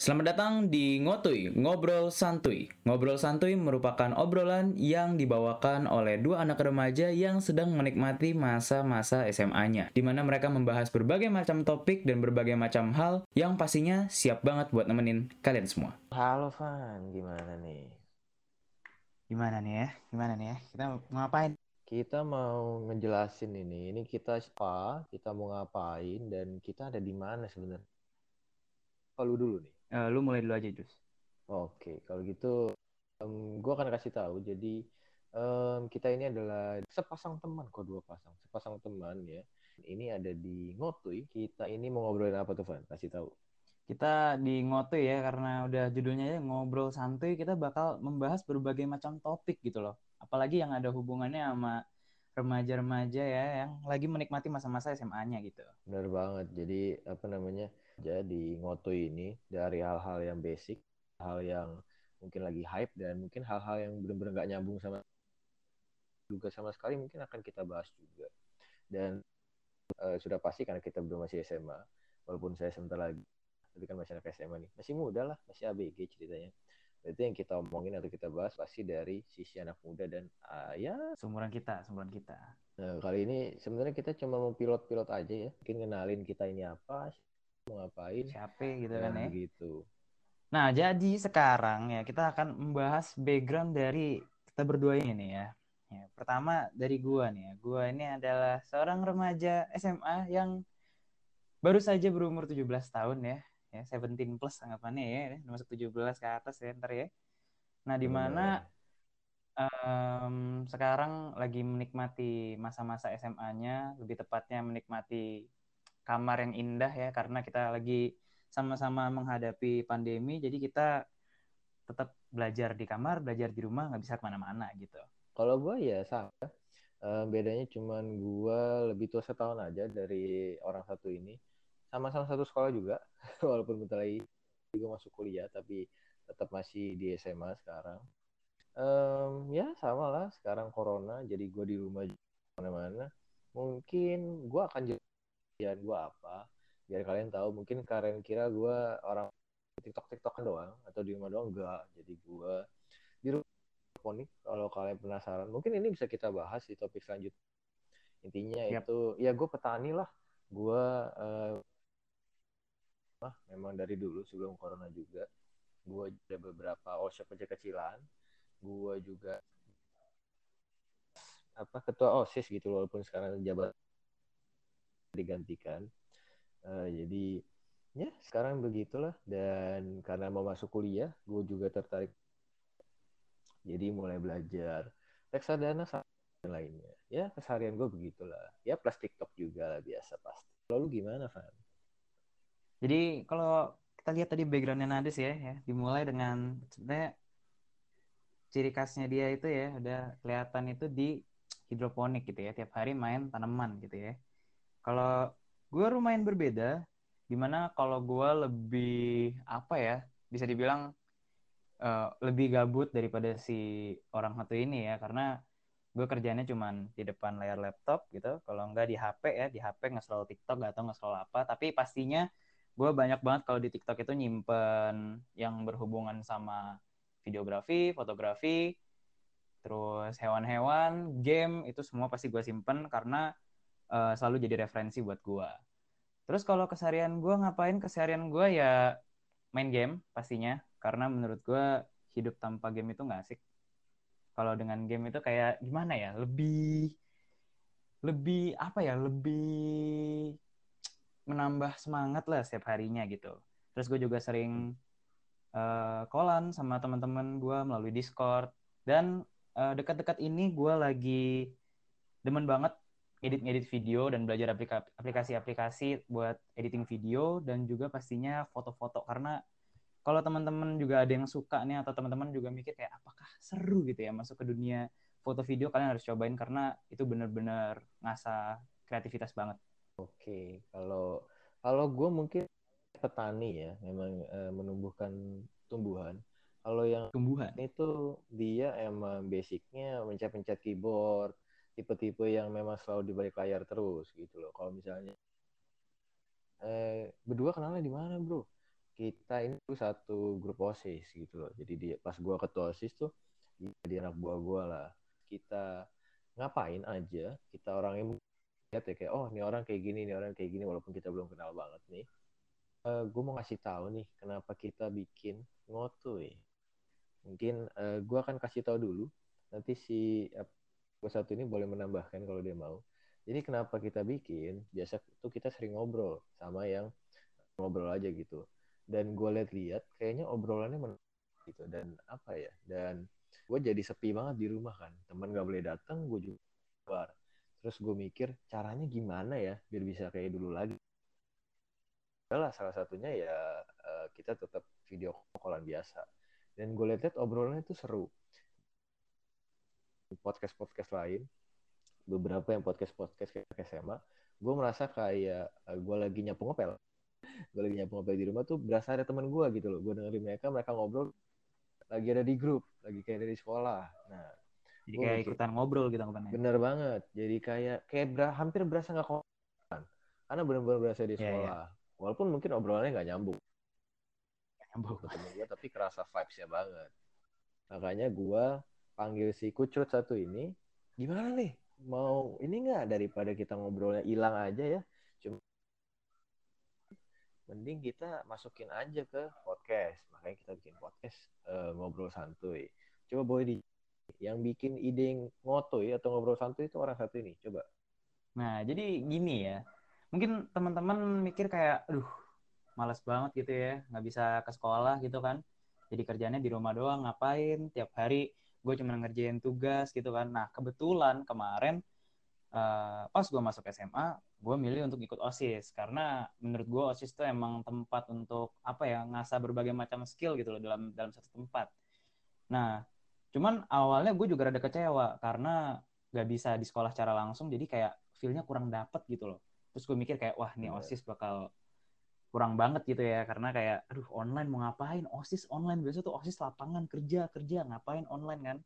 Selamat datang di Ngotuy, Ngobrol Santuy. Ngobrol Santuy merupakan obrolan yang dibawakan oleh dua anak remaja yang sedang menikmati masa-masa SMA-nya, di mana mereka membahas berbagai macam topik dan berbagai macam hal yang pastinya siap banget buat nemenin kalian semua. Halo Van, gimana nih? Gimana nih ya? Gimana nih ya? Kita mau ngapain? Kita mau ngejelasin ini. Ini kita spa, kita mau ngapain, dan kita ada di mana sebenarnya? Kalau dulu nih. Eh, lu mulai dulu aja, Jus. Oke, kalau gitu em, gua akan kasih tahu. Jadi em, kita ini adalah sepasang teman, kok dua pasang, sepasang teman ya. Ini ada di Ngotuy. Kita ini mau ngobrolin apa tuh Van? Kasih tahu. Kita di ngotuy ya, karena udah judulnya ya ngobrol santuy, kita bakal membahas berbagai macam topik gitu loh. Apalagi yang ada hubungannya sama remaja-remaja ya, yang lagi menikmati masa-masa SMA-nya gitu. Benar banget. Jadi apa namanya? Jadi Ngotuy ini dari hal-hal yang basic, hal yang mungkin lagi hype dan mungkin hal-hal yang benar-benar nggak nyambung sama juga sama sekali mungkin akan kita bahas juga. Dan eh, sudah pasti karena kita belum masih SMA, walaupun saya sebentar lagi, tapi kan masih anak SMA nih, masih muda lah, masih ABG ceritanya. Berarti yang kita omongin atau kita bahas pasti dari sisi anak muda dan ah, ya Seumuran kita, seumuran kita. Nah, kali ini sebenarnya kita cuma mau pilot-pilot aja ya. Mungkin kenalin kita ini apa, mau ngapain, Siapa gitu dan kan ya. begitu. Nah, jadi sekarang ya kita akan membahas background dari kita berdua ini ya. Ya, pertama dari gua nih ya. Gua ini adalah seorang remaja SMA yang baru saja berumur 17 tahun ya. Ya, 17 plus anggapannya ya, masuk 17 ke atas ya ntar ya. Nah, di mana em, sekarang lagi menikmati masa-masa SMA-nya, lebih tepatnya menikmati kamar yang indah ya karena kita lagi sama-sama menghadapi pandemi, jadi kita tetap belajar di kamar, belajar di rumah, nggak bisa ke mana-mana gitu. Kalau gue ya sama. Eh, bedanya cuman gue lebih tua setahun aja dari orang satu ini. Sama-sama satu sekolah juga, walaupun bentar lagi gue masuk kuliah, tapi tetap masih di SMA sekarang. Em, ya sama lah, sekarang corona, jadi gue di rumah mana-mana. Mungkin gue akan jelasin gue apa, biar kalian tahu. Mungkin kalian kira gue orang TikTok TikTokan doang atau di rumah doang enggak. Jadi gue di rumah kalau kalian penasaran. Mungkin ini bisa kita bahas di topik selanjutnya. Intinya Yap. itu ya gue petani lah. Gue eh, ah, memang dari dulu sebelum corona juga. Gue ada beberapa workshop kecil-kecilan. Gue juga apa ketua OSIS gitu walaupun sekarang jabat digantikan. Eh, jadi ya sekarang begitulah dan karena mau masuk kuliah gue juga tertarik jadi mulai belajar reksadana dan lainnya ya keseharian gue begitulah ya plus TikTok juga lah biasa pasti lalu gimana Van? Jadi kalau kita lihat tadi backgroundnya Nades ya, ya, dimulai dengan sebenarnya ciri khasnya dia itu ya udah kelihatan itu di hidroponik gitu ya, tiap hari main tanaman gitu ya. Kalau gue lumayan berbeda, di mana kalau gue lebih apa ya, bisa dibilang eh, lebih gabut daripada si orang satu ini ya, karena gue kerjanya cuman di depan layar laptop gitu, kalau enggak di HP ya, di HP nge-scroll TikTok atau nge-scroll apa, tapi pastinya gue banyak banget kalau di TikTok itu nyimpen yang berhubungan sama videografi, fotografi, terus hewan-hewan, game itu semua pasti gue simpen. Karena eh, selalu jadi referensi buat gue. Terus kalau keseharian gue ngapain? Keseharian gue ya main game pastinya karena menurut gue hidup tanpa game itu nggak asik. Kalau dengan game itu kayak gimana ya? Lebih lebih apa ya? Lebih menambah semangat lah setiap harinya gitu. Terus gue juga sering eh callan sama teman-teman gue melalui Discord dan eh, dekat-dekat ini gue lagi demen banget edit-edit video dan belajar aplika- aplikasi-aplikasi buat editing video dan juga pastinya foto-foto karena kalau teman-teman juga ada yang suka nih atau teman-teman juga mikir kayak apakah seru gitu ya masuk ke dunia foto video kalian harus cobain karena itu bener-bener ngasah kreativitas banget. Oke kalau kalau gue mungkin petani ya memang eh, menumbuhkan tumbuhan kalau yang Tumbuhan. itu dia emang basicnya mencet-mencet keyboard tipe-tipe yang memang selalu di balik layar terus gitu loh. Kalau misalnya eh berdua kenalnya di mana bro? Kita ini tuh satu grup osis gitu loh. Jadi dia pas gua ketua osis tuh jadi anak buah gua lah. Kita ngapain aja kita orang yang lihat ya kayak oh ini orang kayak gini ini orang kayak gini walaupun kita belum kenal banget nih. Uh, gue mau ngasih tahu nih kenapa kita bikin ngotuy mungkin uh, gue akan kasih tahu dulu nanti si uh, satu ini boleh menambahkan kalau dia mau. Jadi kenapa kita bikin biasa tuh kita sering ngobrol sama yang ngobrol aja gitu. Dan gue lihat-lihat kayaknya obrolannya menarik gitu. Dan apa ya dan gue jadi sepi banget di rumah kan. Teman gak boleh datang gue juga keluar. Terus gue mikir caranya gimana ya biar bisa kayak dulu lagi? Lah salah satunya ya uh, kita tetap video callan biasa. Dan gue lihat obrolannya itu seru podcast podcast lain. Beberapa yang podcast podcast kayak SMA gue merasa kayak eh, gue lagi nyapu ngopel gue lagi nyapu ngopel di rumah tuh berasa ada teman gue gitu loh. Gue dengerin mereka mereka ngobrol lagi ada di grup lagi kayak dari sekolah. Nah jadi kayak mikir, ikutan ngobrol gitu kan bener banget. Jadi kayak kayak ber, hampir berasa nggak kan karena benar-benar berasa di iya, iya. sekolah. Yeah, yeah. walaupun mungkin obrolannya nggak nyambung. Nyambung. Ketemu gue tapi kerasa vibesnya banget. Makanya gue panggil si kucrut satu ini gimana nih mau ini nggak daripada kita ngobrolnya hilang aja ya cuma mending kita masukin aja ke podcast makanya kita bikin podcast uh, ngobrol santuy coba boleh di yang bikin ide ngotoy atau ngobrol santuy itu orang satu ini. Coba. Nah, jadi gini ya. Mungkin teman-teman mikir kayak, aduh, males banget gitu ya, nggak bisa ke sekolah gitu kan. Jadi kerjanya di rumah doang, ngapain? Tiap hari gue cuma ngerjain tugas gitu kan. Nah, kebetulan kemarin uh, pas gue masuk SMA, gue milih untuk ikut OSIS. Karena menurut gue OSIS itu emang tempat untuk, apa ya, ngasah berbagai macam skill gitu loh dalam dalam satu tempat. Nah, Cuman awalnya gue juga rada kecewa karena gak bisa di sekolah secara langsung, jadi kayak feel-nya kurang dapet gitu loh. Terus gue mikir kayak, wah nih. OSIS bakal kurang banget gitu ya, karena kayak, aduh online mau ngapain, OSIS online, biasa tuh OSIS lapangan, kerja, kerja, ngapain online kan.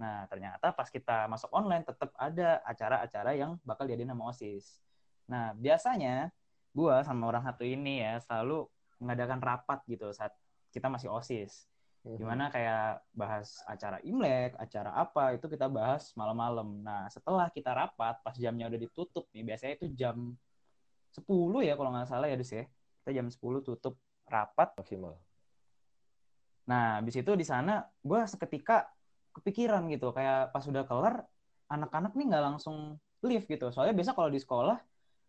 Nah, ternyata pas kita masuk online, tetap ada acara-acara yang bakal diadain sama OSIS. Nah, biasanya gue sama orang satu ini ya, selalu mengadakan rapat gitu saat kita masih OSIS Gimana kayak bahas acara Imlek, acara apa, itu kita bahas malam-malam. Nah, setelah kita rapat, pas jamnya udah ditutup nih, biasanya itu jam 10 ya kalau nggak salah ya, Dus ya. Kita jam 10 tutup rapat. Maksimal. Nah, habis itu di sana gue seketika kepikiran gitu, kayak pas udah kelar, anak-anak nih nggak langsung leave gitu. Soalnya biasa kalau di sekolah,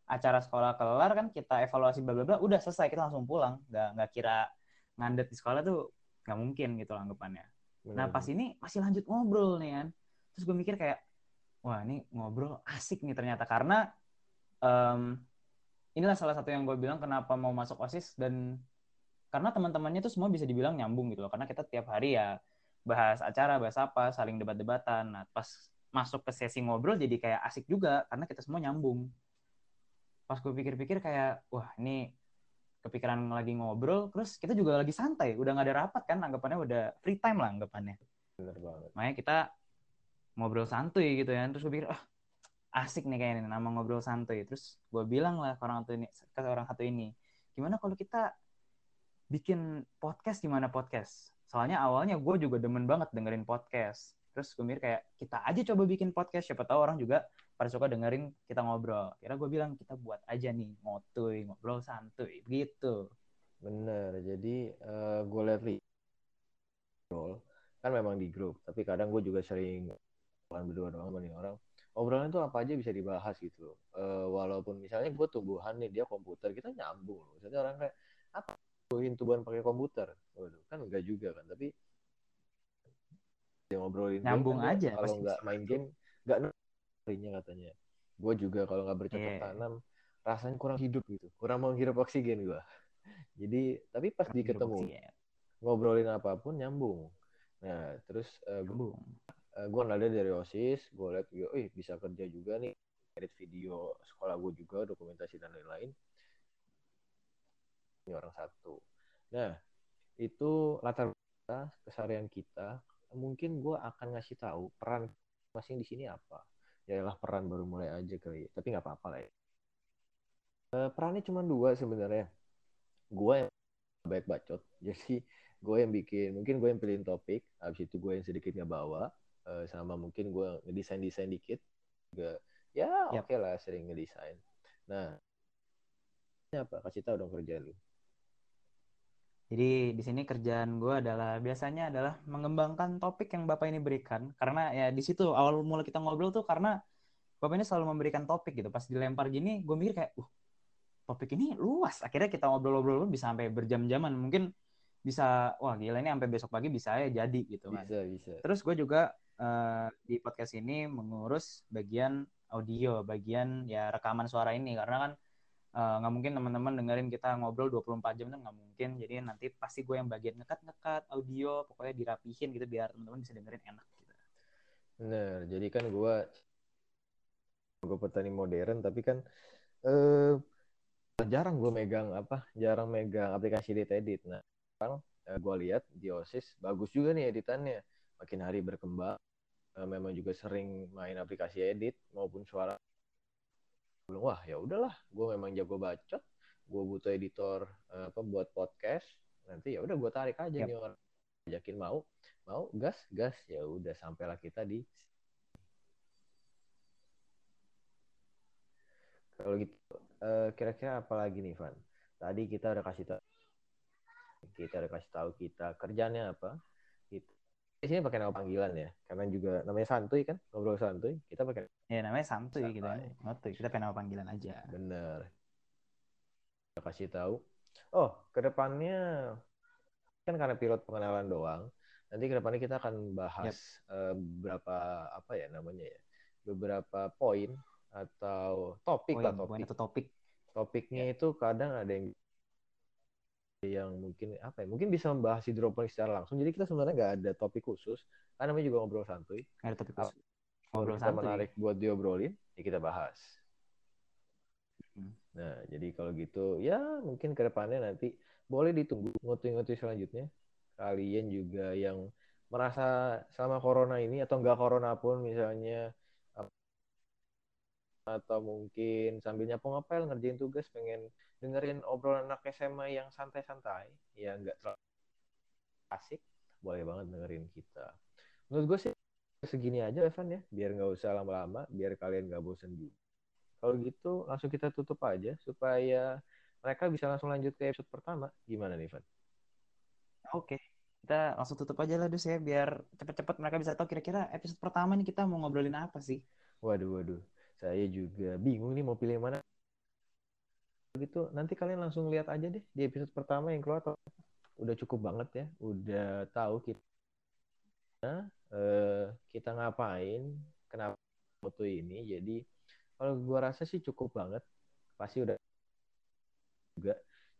acara sekolah kelar kan kita evaluasi bla bla bla, udah selesai kita langsung pulang. Nggak, nggak kira ngandet di sekolah tuh nggak mungkin gitu anggapannya Bener. nah pas ini masih lanjut ngobrol nih kan terus gue mikir kayak wah ini ngobrol asik nih ternyata karena um, inilah salah satu yang gue bilang kenapa mau masuk osis dan karena teman-temannya tuh semua bisa dibilang nyambung gitu loh. Karena kita tiap hari ya bahas acara bahas apa saling debat-debatan. Nah pas masuk ke sesi ngobrol jadi kayak asik juga karena kita semua nyambung. Pas gue pikir-pikir kayak wah ini kepikiran lagi ngobrol, terus kita juga lagi santai, udah nggak ada rapat kan, anggapannya udah free time lah anggapannya. Bener banget. Makanya kita ngobrol santuy gitu ya, terus gue pikir, ah asik nih kayaknya nama ngobrol santuy. Terus gue bilang lah ke orang satu ini, ke orang satu ini, gimana kalau kita bikin podcast gimana podcast? Soalnya awalnya gue juga demen banget dengerin podcast. Terus gue mikir kayak kita aja coba bikin podcast, siapa tahu orang juga pada suka dengerin kita ngobrol. Kira gue bilang kita buat aja nih ngotuy, ngobrol santuy, gitu. Bener, jadi uh, gue liat ngobrol kan memang di grup, tapi kadang gue juga sering berdua doang sama orang. Obrolan itu apa aja bisa dibahas gitu loh. Uh, walaupun misalnya gue tumbuhan nih, dia komputer, kita nyambung loh. Misalnya orang kayak, apa tumbuhin tumbuhan pakai komputer? Waduh, kan enggak juga kan. Tapi dia ngobrolin nyambung kan aja kalau nggak main game nggak harinya katanya gue juga kalau nggak bercocok yeah. tanam rasanya kurang hidup gitu kurang menghirup oksigen gue jadi tapi pas di ketemu ngobrolin apa pun nyambung nah terus uh, gue uh, gue nada dari osis gue liat gue eh bisa kerja juga nih. Edit video sekolah gue juga dokumentasi dan lain-lain. Ini orang satu. Nah itu latar kita keseharian kita. Mungkin gue akan ngasih tahu peran masing di sini apa. Ya lah peran baru mulai aja kali tapi nggak apa-apa lah ya. Uh, perannya cuma dua sebenarnya. Gue yang baik bacot. Jadi gue yang bikin, mungkin gue yang pilihin topik, habis itu gue yang sedikit ngebawa, uh, sama mungkin gue ngedesain-desain dikit. Juga, ya oke okay lah sering ngedesain. Nah, ini apa? Kasih tahu dong kerjaan lu. Jadi di sini kerjaan gue adalah biasanya adalah mengembangkan topik yang bapak ini berikan karena ya di situ awal mula kita ngobrol tuh karena bapak ini selalu memberikan topik gitu pas dilempar gini gue mikir kayak uh topik ini luas akhirnya kita ngobrol-ngobrol bisa sampai berjam-jaman mungkin bisa wah gila ini sampai besok pagi bisa ya jadi gitu kan bisa bisa terus gue juga uh, di podcast ini mengurus bagian audio bagian ya rekaman suara ini. Karena kan Eh, nggak uh, mungkin teman-teman dengerin kita ngobrol 24 jam itu nggak mungkin. Jadi nanti pasti gue yang bagian ngekat-ngekat audio pokoknya dirapihin gitu biar teman-teman bisa dengerin enak gitu. Bener jadi kan gue gue petani modern tapi kan uh, jarang gue megang apa jarang megang aplikasi edit edit nah sekarang uh, gue lihat di osis bagus juga nih editannya makin hari berkembang. Uh, memang juga sering main aplikasi edit maupun suara. Bilang wah ya udahlah gue memang jago bacot gue butuh editor uh, apa buat podcast nanti ya udah gue tarik aja yep. nih orang. Yakin mau mau gas gas ya udah sampailah kita di kalau gitu uh, kira-kira apa lagi nih Van? Tadi kita udah kasih tahu kita udah kasih tahu kita kerjanya apa di sini pakai nama panggilan ya. Karena juga namanya santuy kan ngobrol santuy kita pakai ya namanya santuy gitu kan. Ngotuy kita pakai nama panggilan aja. Bener. Kita kasih tahu. Oh ke depannya kan karena pilot pengenalan doang nanti ke depannya kita akan bahas yep. uh, beberapa apa ya namanya ya beberapa poin atau topik poin, lah topik. atau topik. Topiknya yep. itu kadang ada yang yang mungkin apa ya mungkin bisa membahas hidroponik secara langsung. Jadi kita sebenarnya nggak ada topik khusus. Karena namanya juga ngobrol santuy. Ada topik khusus. Ngobrol santuy. menarik buat diobrolin ya kita bahas. Hmm. nah jadi kalau gitu ya mungkin ke depannya nanti boleh ditunggu ngutu-ngutu selanjutnya. Kalian juga yang merasa sama corona ini atau enggak corona pun misalnya atau mungkin sambil nyapu ngepel ngerjain tugas pengen dengerin obrolan anak SMA yang santai-santai ya nggak terlalu asik boleh banget dengerin kita. Menurut gue sih segini aja Evan ya. Biar nggak usah lama-lama biar kalian nggak bosan juga. Kalau gitu langsung kita tutup aja supaya mereka bisa langsung lanjut ke episode pertama. Gimana nih Evan? Oke kita langsung tutup aja lah dus ya. Biar cepet-cepet mereka bisa tahu kira-kira episode pertama nih kita mau ngobrolin apa sih. Waduh waduh saya juga bingung nih mau pilih mana. Gitu nanti kalian langsung lihat aja deh di episode pertama yang keluar. Udah cukup banget ya udah tahu kita uh, kita ngapain kenapa foto ini. Jadi kalau gua rasa sih cukup banget pasti udah juga.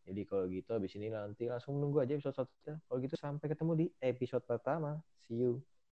Jadi kalau gitu habis ini nanti langsung menunggu aja episode satu kalau gitu sampai ketemu di episode pertama. See you